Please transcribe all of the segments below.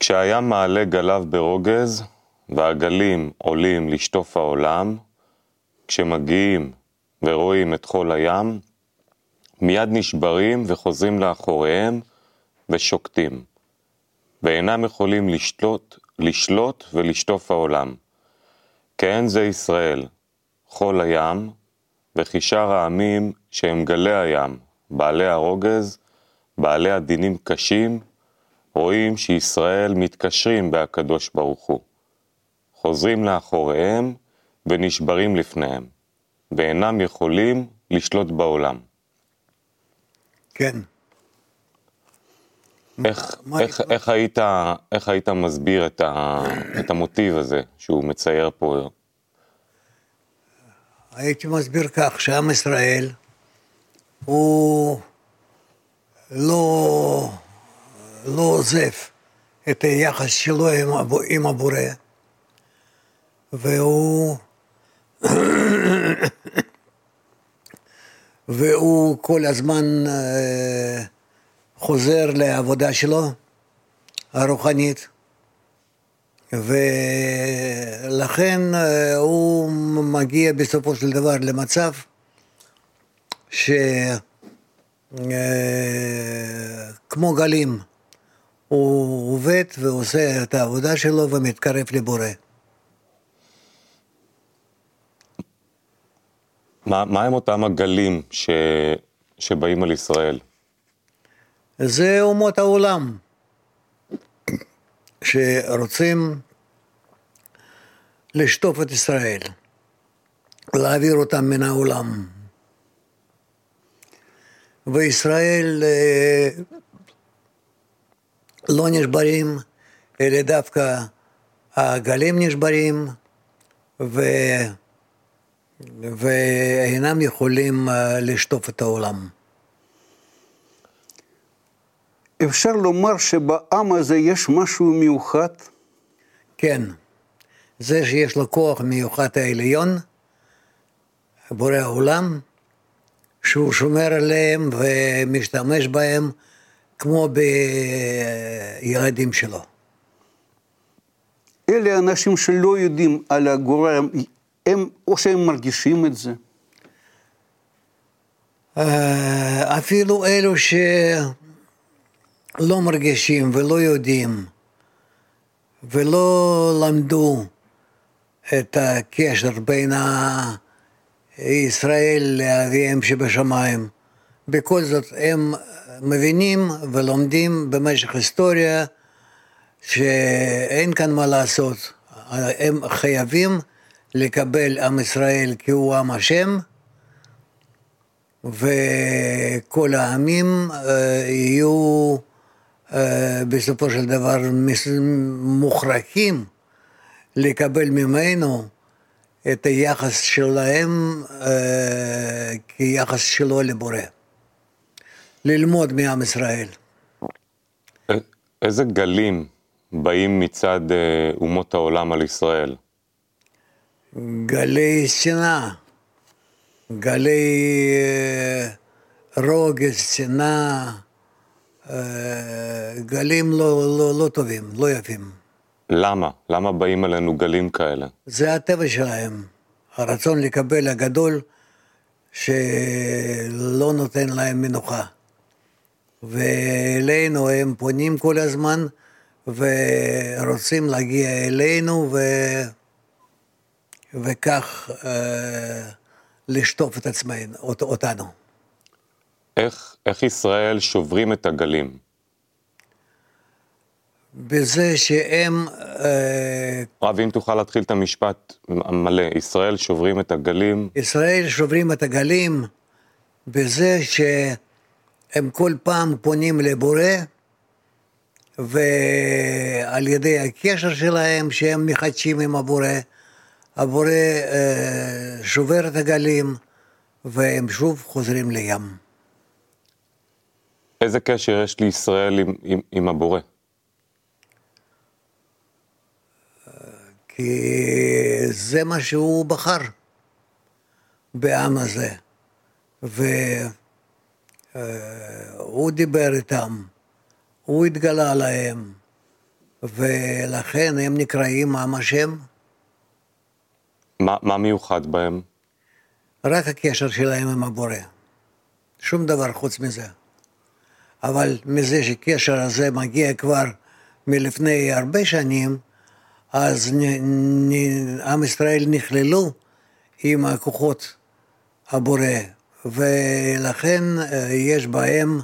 כשהים מעלה גליו ברוגז, והגלים עולים לשטוף העולם, כשמגיעים ורואים את חול הים, מיד נשברים וחוזרים לאחוריהם ושוקטים, ואינם יכולים לשלוט, לשלוט ולשטוף העולם. כאין זה ישראל, חול הים, וכי שאר העמים שהם גלי הים, בעלי הרוגז, בעלי הדינים קשים, רואים שישראל מתקשרים בהקדוש ברוך הוא. חוזרים לאחוריהם ונשברים לפניהם, ואינם יכולים לשלוט בעולם. כן. איך, מה- איך, איך, היית, איך היית מסביר את, ה, את המוטיב הזה שהוא מצייר פה? הייתי מסביר כך, שעם ישראל הוא לא, לא עוזב את היחס שלו עם, עם הבורא, והוא, והוא כל הזמן אה, חוזר לעבודה שלו, הרוחנית. ולכן אה, הוא מגיע בסופו של דבר למצב שכמו גלים, הוא עובד ועושה את העבודה שלו ומתקרב לבורא. מה, מה הם אותם הגלים ש, שבאים על ישראל? זה אומות העולם שרוצים לשטוף את ישראל, להעביר אותם מן העולם. וישראל אה, לא נשברים, אלא דווקא הגלים נשברים, ו... ואינם יכולים אה, לשטוף את העולם. אפשר לומר שבעם הזה יש משהו מיוחד? כן, זה שיש לו כוח מיוחד העליון, בורא העולם, שהוא שומר עליהם ומשתמש בהם כמו בילדים שלו. אלה אנשים שלא יודעים על הגורם, הם, או שהם מרגישים את זה. אה, אפילו אלו שלא מרגישים ולא יודעים ולא למדו את הקשר בין ישראל לאביהם שבשמיים, בכל זאת הם מבינים ולומדים במשך היסטוריה שאין כאן מה לעשות, הם חייבים לקבל עם ישראל כי הוא עם השם וכל העמים אה, יהיו אה, בסופו של דבר מוכרחים לקבל ממנו את היחס שלהם אה, כיחס שלו לבורא. ללמוד מעם ישראל. איזה גלים באים מצד אה, אומות העולם על ישראל? גלי שנאה, גלי אה, רוגז, שנאה, אה, גלים לא, לא, לא טובים, לא יפים. למה? למה באים עלינו גלים כאלה? זה הטבע שלהם, הרצון לקבל הגדול שלא נותן להם מנוחה. ואלינו הם פונים כל הזמן ורוצים להגיע אלינו ו... וכך אה, לשטוף את עצמנו, אות- אותנו. איך, איך ישראל שוברים את הגלים? בזה שהם אה, רב, אם תוכל להתחיל את המשפט מלא, ישראל שוברים את הגלים, ישראל שוברים את הגלים בזה שהם כל פעם פונים לבורא, ועל ידי הקשר שלהם שהם מחדשים עם הבורא, הבורא אה, שובר את הגלים והם שוב חוזרים לים. איזה קשר יש לישראל עם, עם, עם הבורא? כי זה מה שהוא בחר בעם הזה. והוא דיבר איתם, הוא התגלה להם, ולכן הם נקראים עם השם, מה, מה מיוחד בהם? רק הקשר שלהם עם הבורא. שום דבר חוץ מזה. אבל מזה שקשר הזה מגיע כבר מלפני הרבה שנים, אז נ, נ, עם ישראל נכללו עם הכוחות הבורא, ולכן אה, יש בהם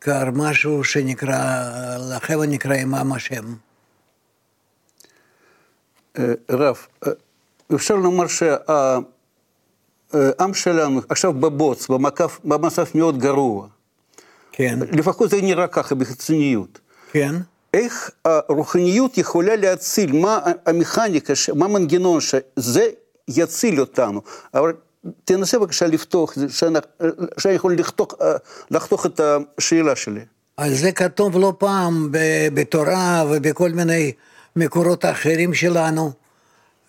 כבר משהו שנקרא, לכם נקראים עם השם. אה, רב, אה, אפשר לומר שהעם שלנו עכשיו בבוץ, במצב, במצב מאוד גרוע. כן, לפחות זה נראה ככה בחיצוניות. כן. איך הרוחניות יכולה להציל, מה המכניקה, מה המנגנון שזה יציל אותנו. אבל תנסה בבקשה לפתוח, שאני, יכול לחתוך, לחתוך את השאלה שלי. על זה כתוב לא פעם בתורה ובכל מיני מקורות אחרים שלנו,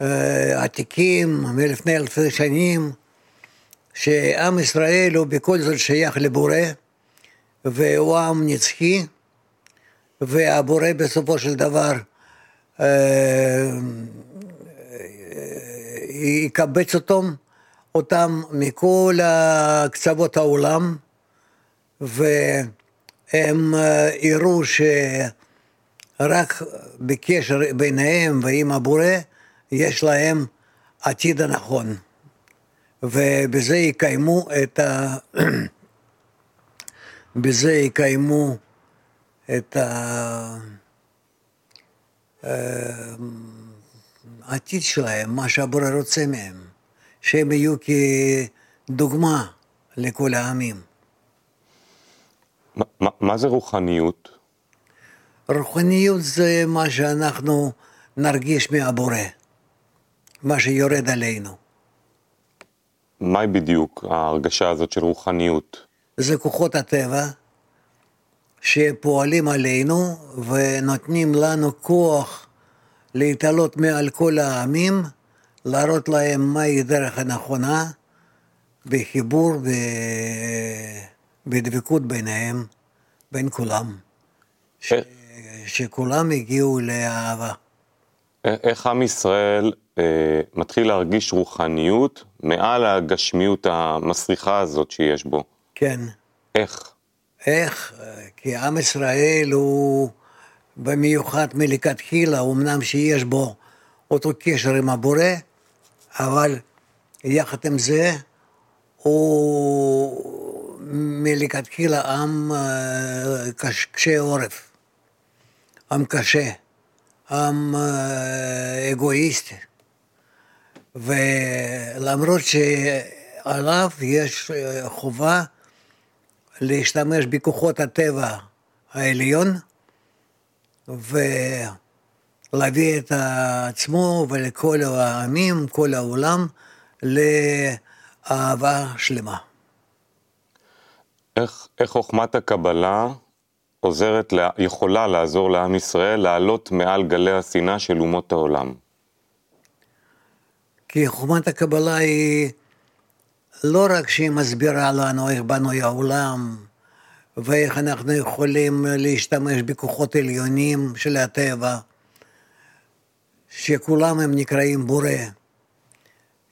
אה, עתיקים מלפני אלפי שנים, שעם ישראל הוא בכל זאת שייך לבורא, והוא עם נצחי, והבורא בסופו של דבר אה, יקבץ אותם, אותם מכל קצוות העולם, והם אה, יראו שרק בקשר ביניהם ועם הבורא יש להם עתיד הנכון, ובזה יקיימו את ה... בזה יקיימו את ה... אה, העתיד שלהם, מה שהבורא רוצה מהם, שהם יהיו כדוגמה לכל העמים. מה, מה, מה זה רוחניות? רוחניות זה מה שאנחנו נרגיש מהבורא, מה שיורד עלינו. מהי בדיוק ההרגשה הזאת של רוחניות? זה כוחות הטבע שפועלים עלינו ונותנים לנו כוח להתעלות מעל כל העמים, להראות להם מהי דרך הנכונה בחיבור, ב... בדבקות ביניהם, בין כולם, ש... איך- שכולם הגיעו לאהבה. א- איך עם ישראל אה, מתחיל להרגיש רוחניות מעל הגשמיות המסריחה הזאת שיש בו? כן. איך? איך? כי עם ישראל הוא במיוחד מלכתחילה, אמנם שיש בו אותו קשר עם הבורא, אבל יחד עם זה הוא מלכתחילה עם אה, קש- קשה עורף, עם קשה, עם אה, אגואיסטי. ולמרות שעליו יש אה, חובה להשתמש בכוחות הטבע העליון ולהביא את עצמו ולכל העמים, כל העולם, לאהבה שלמה. איך, איך חוכמת הקבלה עוזרת, לה- יכולה לעזור לעם ישראל לעלות מעל גלי השנאה של אומות העולם? כי חוכמת הקבלה היא לא רק שהיא מסבירה לנו איך בנוי העולם ואיך אנחנו יכולים להשתמש בכוחות עליונים של הטבע, שכולם הם נקראים בורא,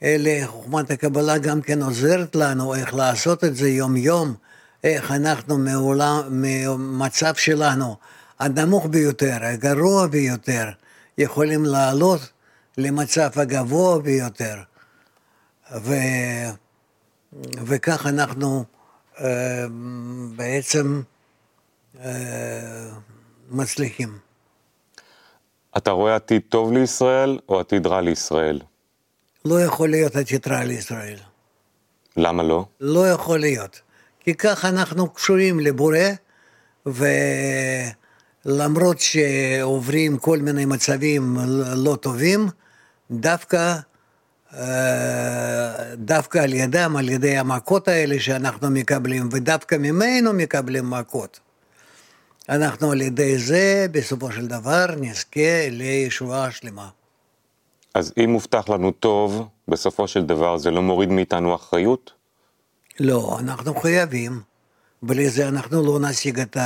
אלא חוכמת הקבלה גם כן עוזרת לנו איך לעשות את זה יום-יום, איך אנחנו מעולם, ממצב שלנו הנמוך ביותר, הגרוע ביותר, יכולים לעלות למצב הגבוה ביותר. ו... וכך אנחנו אה, בעצם אה, מצליחים. אתה רואה עתיד טוב לישראל או עתיד רע לישראל? לא יכול להיות עתיד רע לישראל. למה לא? לא יכול להיות. כי כך אנחנו קשורים לבורא, ולמרות שעוברים כל מיני מצבים לא טובים, דווקא, אה, דווקא על ידם, על ידי המכות האלה שאנחנו מקבלים, ודווקא ממנו מקבלים מכות. אנחנו על ידי זה, בסופו של דבר, נזכה לישועה שלמה. אז אם מובטח לנו טוב, בסופו של דבר זה לא מוריד מאיתנו אחריות? לא, אנחנו חייבים. בלי זה אנחנו לא נשיג את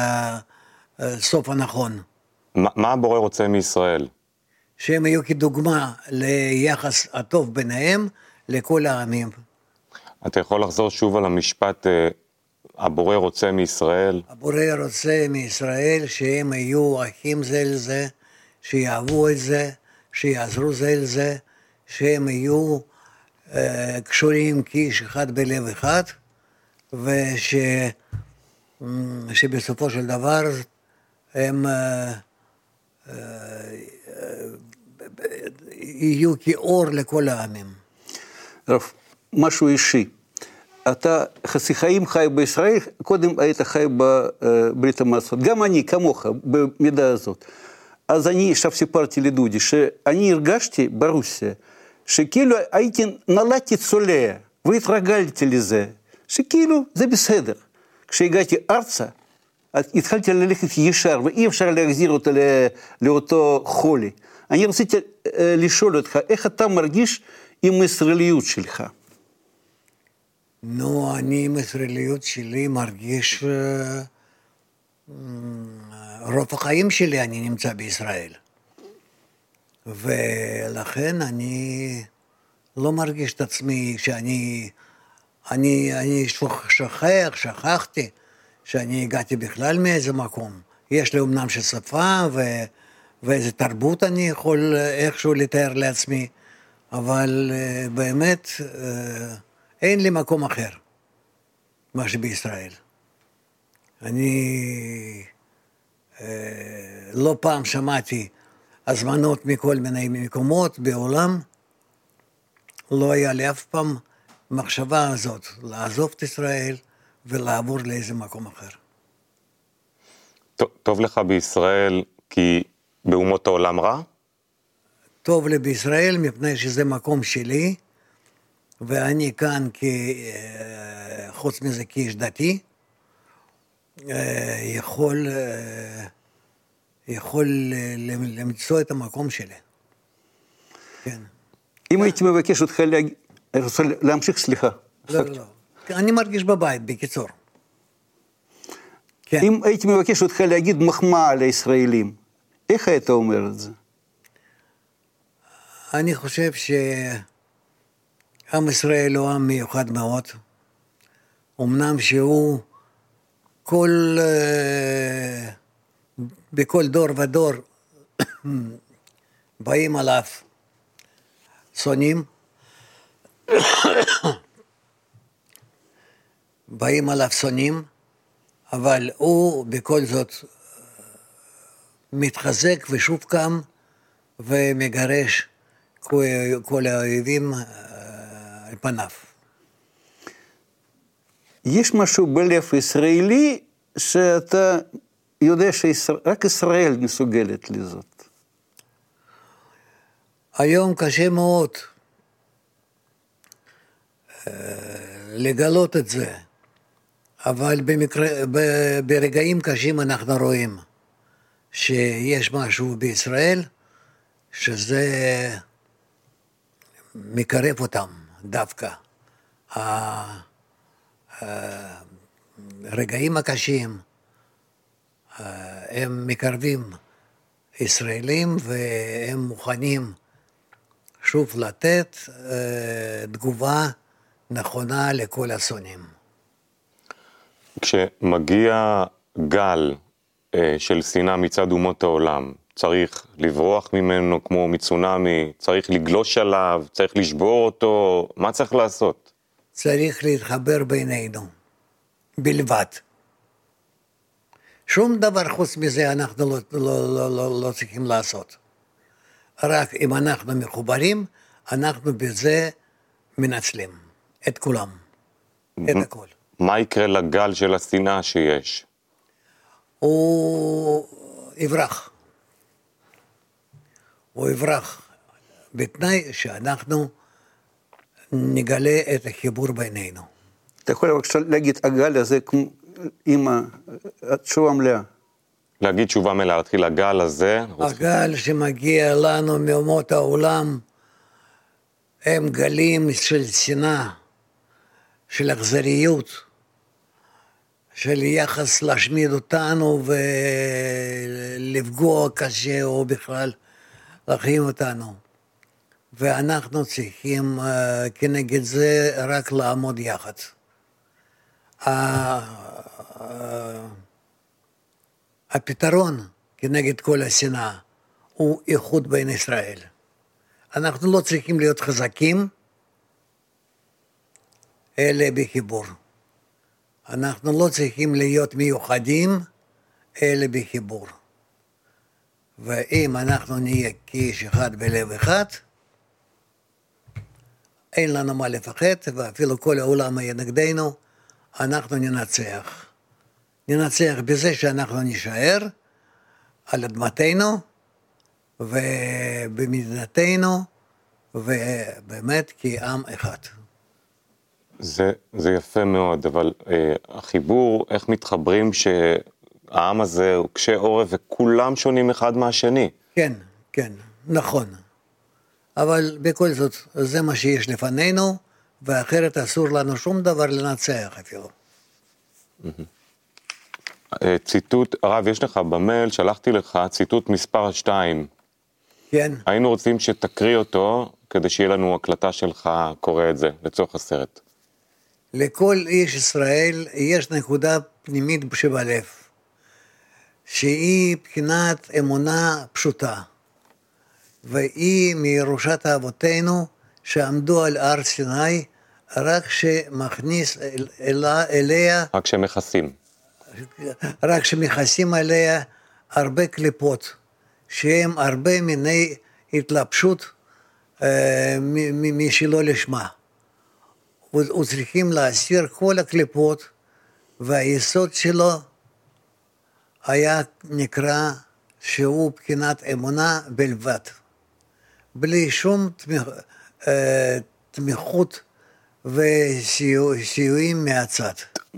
הסוף הנכון. מה, מה הבורא רוצה מישראל? שהם יהיו כדוגמה ליחס הטוב ביניהם לכל העמים. אתה יכול לחזור שוב על המשפט, אה, הבורא רוצה מישראל? הבורא רוצה מישראל שהם יהיו אחים זה לזה, שיאהבו את זה, שיעזרו זה לזה, שהם יהיו אה, קשורים כאיש אחד בלב אחד, ושבסופו של דבר הם אה, אה, יהיו כאור לכל העמים. רב, משהו אישי. אתה חצי חיים חי בישראל, קודם היית חי בברית המועצות. גם אני, כמוך, במידה הזאת. אז אני עכשיו סיפרתי לדודי שאני הרגשתי ברוסיה, שכאילו הייתי, נולדתי צולע, והתרגלתי לזה, שכאילו זה בסדר. כשהגעתי ארצה, התחלתי ללכת ישר, ואי אפשר להחזיר אותו לאותו חולי. אני רציתי לשאול אותך, איך אתה מרגיש עם הישראליות שלך? נו, אני עם הישראליות שלי מרגיש... רוב החיים שלי אני נמצא בישראל. ולכן אני לא מרגיש את עצמי שאני... אני, אני שוכח, שכחתי שאני הגעתי בכלל מאיזה מקום. יש לי אמנם שפה ו, ואיזה תרבות אני יכול איכשהו לתאר לעצמי, אבל uh, באמת uh, אין לי מקום אחר, מה שבישראל. אני uh, לא פעם שמעתי הזמנות מכל מיני מקומות בעולם, לא היה לי אף פעם המחשבה הזאת, לעזוב את ישראל ולעבור לאיזה מקום אחר. טוב, טוב לך בישראל כי באומות העולם רע? טוב לי בישראל מפני שזה מקום שלי, ואני כאן, כ... אה, חוץ מזה כאיש דתי, אה, יכול, אה, יכול למצוא את המקום שלי. כן. אם הייתי מבקש אותך להגיד... רוצה להמשיך, סליחה. לא, לא, לא. אני מרגיש בבית, בקיצור. כן. אם הייתי מבקש אותך להגיד מחמאה לישראלים, איך היית אומר את זה? אני חושב שעם ישראל הוא עם מיוחד מאוד. אמנם שהוא כל... אה, בכל דור ודור באים עליו שונאים, באים עליו שונאים, אבל הוא בכל זאת מתחזק ושוב קם ומגרש כל האויבים על פניו. יש משהו בלב ישראלי שאתה יודע שרק ישראל מסוגלת לזאת. היום קשה מאוד לגלות את זה, אבל במקרה, ברגעים קשים אנחנו רואים שיש משהו בישראל שזה מקרב אותם דווקא. הרגעים הקשים הם מקרבים ישראלים והם מוכנים שוב לתת תגובה נכונה לכל השונאים. כשמגיע גל אה, של שנאה מצד אומות העולם, צריך לברוח ממנו כמו מצונאמי, צריך לגלוש עליו, צריך לשבור אותו, מה צריך לעשות? צריך להתחבר בינינו, בלבד. שום דבר חוץ מזה אנחנו לא, לא, לא, לא, לא צריכים לעשות. רק אם אנחנו מחוברים, אנחנו בזה מנצלים. את כולם, את הכל. מה יקרה לגל של השנאה שיש? הוא יברח. הוא יברח, בתנאי שאנחנו נגלה את החיבור בינינו. אתה יכול בבקשה להגיד, הגל הזה עם התשובה מלאה. להגיד תשובה מלאה, להתחיל הגל הזה. הגל שמגיע לנו מאומות העולם הם גלים של שנאה. של אכזריות, של יחס להשמיד אותנו ולפגוע קשה או בכלל להחרים אותנו. ואנחנו צריכים אה, כנגד זה רק לעמוד יחד. הפתרון כנגד כל השנאה הוא איחוד בין ישראל. אנחנו לא צריכים להיות חזקים, אלא בחיבור. אנחנו לא צריכים להיות מיוחדים, אלא בחיבור. ואם אנחנו נהיה כאיש אחד בלב אחד, אין לנו מה לפחד, ואפילו כל העולם יהיה נגדנו, אנחנו ננצח. ננצח בזה שאנחנו נישאר על אדמתנו ובמדינתנו, ובאמת כעם אחד. זה, זה יפה מאוד, אבל אה, החיבור, איך מתחברים שהעם הזה הוא קשה עורף וכולם שונים אחד מהשני. כן, כן, נכון. אבל בכל זאת, זה מה שיש לפנינו, ואחרת אסור לנו שום דבר לנצח אפילו. אה, ציטוט, הרב, יש לך במייל, שלחתי לך ציטוט מספר 2. כן, היינו רוצים שתקריא אותו, כדי שיהיה לנו הקלטה שלך קורא את זה, לצורך הסרט. לכל איש ישראל יש נקודה פנימית שבלב, שהיא בחינת אמונה פשוטה, והיא מירושת אבותינו שעמדו על הר סיני, רק שמכניס אל, אלה, אליה, רק שמכסים. רק שמכסים עליה הרבה קליפות, שהם הרבה מיני התלבשות אה, משלא לשמה. וצריכים להסיר כל הקליפות, והיסוד שלו היה נקרא שהוא בחינת אמונה בלבד, בלי שום תמיכ, אה, תמיכות וסיועים מהצד.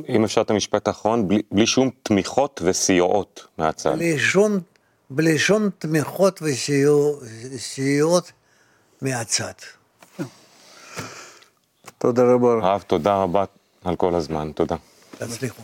אם אפשר את המשפט האחרון, בלי, בלי שום תמיכות וסיועות מהצד. בלי שום, בלי שום תמיכות וסיועות מהצד. תודה רבה. הרב, תודה רבה על כל הזמן, תודה. תצליחו.